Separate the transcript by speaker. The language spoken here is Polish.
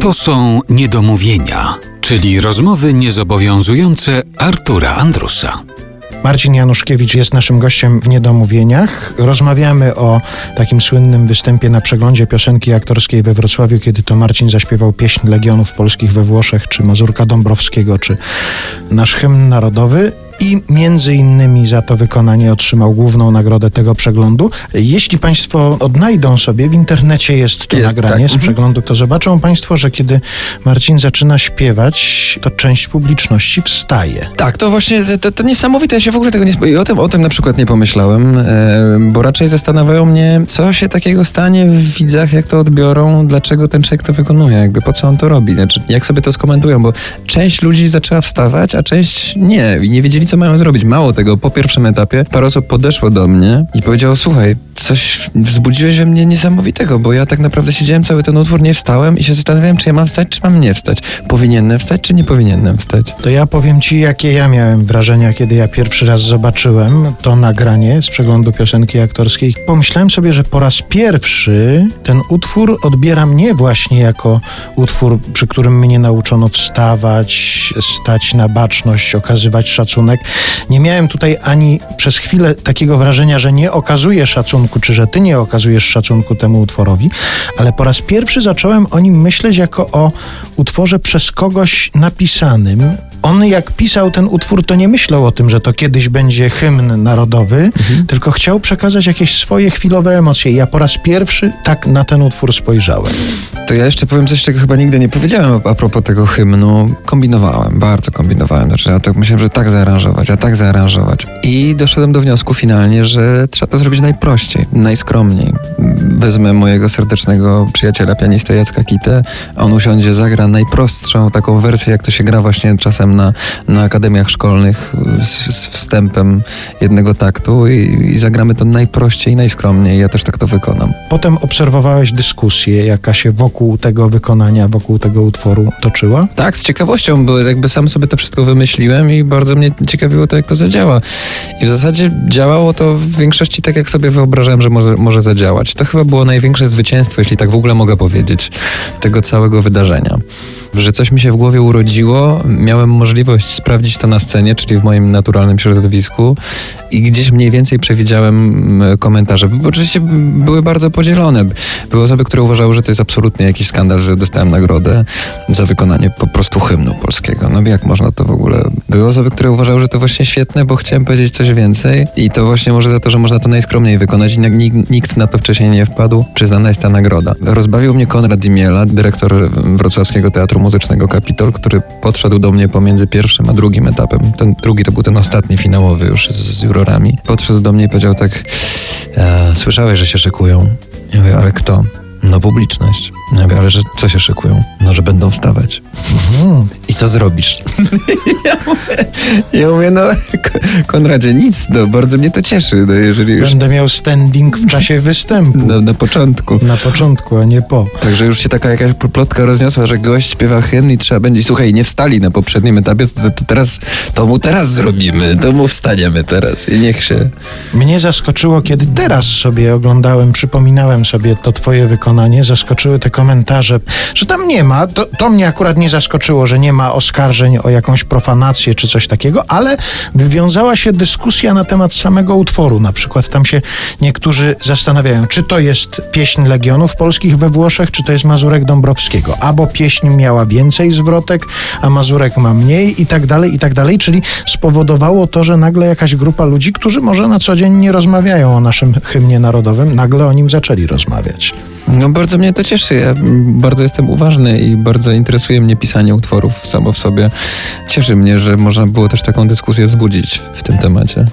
Speaker 1: To są niedomówienia, czyli rozmowy niezobowiązujące Artura Andrusa.
Speaker 2: Marcin Januszkiewicz jest naszym gościem w Niedomówieniach. Rozmawiamy o takim słynnym występie na przeglądzie piosenki aktorskiej we Wrocławiu, kiedy to Marcin zaśpiewał pieśń Legionów Polskich we Włoszech, czy Mazurka Dąbrowskiego, czy nasz hymn narodowy i między innymi za to wykonanie otrzymał główną nagrodę tego przeglądu. Jeśli Państwo odnajdą sobie, w internecie jest to
Speaker 3: Jest,
Speaker 2: nagranie
Speaker 3: tak.
Speaker 2: z
Speaker 3: Mhm.
Speaker 2: przeglądu, to zobaczą Państwo, że kiedy Marcin zaczyna śpiewać, to część publiczności wstaje.
Speaker 3: Tak, to właśnie, to, to niesamowite, ja się w ogóle tego nie i o tym, o tym na przykład nie pomyślałem, e, bo raczej zastanawiają mnie, co się takiego stanie w widzach, jak to odbiorą, dlaczego ten człowiek to wykonuje, jakby po co on to robi, znaczy, jak sobie to skomentują, bo część ludzi zaczęła wstawać, a część nie i nie wiedzieli, co mają zrobić. Mało tego, po pierwszym etapie parę osób podeszło do mnie i powiedziało, słuchaj, coś wzbudziłeś we mnie niesamowitego, bo ja tak naprawdę siedziałem cały ten utwór, nie wstałem i się zastanawiałem, czy ja mam wstać, czy mam nie wstać. Powinienem wstać, czy nie powinienem wstać.
Speaker 2: To ja powiem Ci, jakie ja miałem wrażenia, kiedy ja pierwszy raz zobaczyłem to nagranie z przeglądu piosenki aktorskiej. Pomyślałem sobie, że po raz pierwszy ten utwór odbiera mnie właśnie jako utwór, przy którym mnie nauczono wstawać, stać na baczność, okazywać szacunek. Nie miałem tutaj ani przez chwilę takiego wrażenia, że nie okazuję szacunku, czy że Ty nie okazujesz szacunku temu utworowi, ale po raz pierwszy zacząłem o nim myśleć jako o utworze przez kogoś napisanym. On jak pisał ten utwór, to nie myślał o tym, że to kiedyś będzie hymn narodowy, tylko chciał przekazać jakieś swoje chwilowe emocje. Ja po raz pierwszy tak na ten utwór spojrzałem.
Speaker 3: To ja jeszcze powiem coś, czego chyba nigdy nie powiedziałem a, propos tego hymnu. Kombinowałem, bardzo kombinowałem. Znaczy, ja tak myślałem, że tak zaaranżować, a tak zaaranżować. I doszedłem do wniosku finalnie, że trzeba to zrobić najprościej, najskromniej. Wezmę mojego serdecznego przyjaciela, pianistę Jacka Kitę. On usiądzie, zagra najprostszą taką wersję, jak to się gra właśnie czasem na, na akademiach szkolnych z, z wstępem jednego taktu i, i zagramy to najprościej, najskromniej. Ja też tak to wykonam.
Speaker 2: Potem obserwowałeś dyskusję, jaka się wokół tego wykonania, wokół tego utworu toczyła.
Speaker 3: Tak, z ciekawością, bo jakby sam sobie to wszystko wymyśliłem i bardzo mnie ciekawiło to, jak to zadziała. I w zasadzie działało to w większości tak, jak sobie wyobrażałem, że może, może zadziałać. To chyba było największe zwycięstwo, jeśli tak w ogóle mogę powiedzieć, tego całego wydarzenia. Że coś mi się w głowie urodziło, miałem możliwość sprawdzić to na scenie, czyli w moim naturalnym środowisku i gdzieś mniej więcej przewidziałem mm, komentarze. Bo oczywiście były bardzo podzielone. Były osoby, które uważały, że to jest absolutnie jakiś skandal, że dostałem nagrodę za wykonanie po prostu polskiego. No jak można to w ogóle... Były osoby, które uważały, że to właśnie świetne, bo chciałem powiedzieć coś więcej i to właśnie może za to, że można to najskromniej wykonać i nikt, nikt na to wcześniej nie wpadł, przyznana jest ta nagroda. Rozbawił mnie Konrad Dimiela, dyrektor Wrocławskiego Teatru Muzycznego Kapitol, który podszedł do mnie pomiędzy pierwszym a drugim etapem. Ten drugi to był ten ostatni finałowy już z, z jurorami. Podszedł do mnie i powiedział tak e, słyszałeś, że się szykują? Ja mówię, ale kto? No publiczność. Ja mówię, ale że co się szykują? No, że będą wstawać.
Speaker 2: Hmm.
Speaker 3: I co zrobisz? ja, mówię, ja mówię, no Konradzie, nic, no bardzo mnie to cieszy, no jeżeli już
Speaker 2: Będę miał standing w czasie występu.
Speaker 3: na, na początku.
Speaker 2: Na początku, a nie po.
Speaker 3: Także już się taka jakaś plotka rozniosła, że gość śpiewa hymn i trzeba będzie, słuchaj, nie wstali na poprzednim etapie, to, to teraz, to mu teraz zrobimy, to mu wstaniemy teraz i niech się...
Speaker 2: Mnie zaskoczyło, kiedy teraz sobie oglądałem, przypominałem sobie to twoje wykonanie, zaskoczyły te komentarze, że tam nie ma, to, to mnie akurat nie zaskoczyło, że nie ma oskarżeń o jakąś profanację czy coś takiego, ale wywiązała się dyskusja na temat samego utworu. Na przykład tam się niektórzy zastanawiają, czy to jest pieśń Legionów Polskich we Włoszech, czy to jest Mazurek Dąbrowskiego. Albo pieśń miała więcej zwrotek, a Mazurek ma mniej i tak dalej, i tak dalej. Czyli spowodowało to, że nagle jakaś grupa ludzi, którzy może na co dzień nie rozmawiają o naszym hymnie narodowym, nagle o nim zaczęli rozmawiać.
Speaker 3: No bardzo mnie to cieszy, ja bardzo jestem uważny i bardzo interesuje mnie pisanie utworów samo w sobie. Cieszy mnie, że można było też taką dyskusję wzbudzić w tym temacie.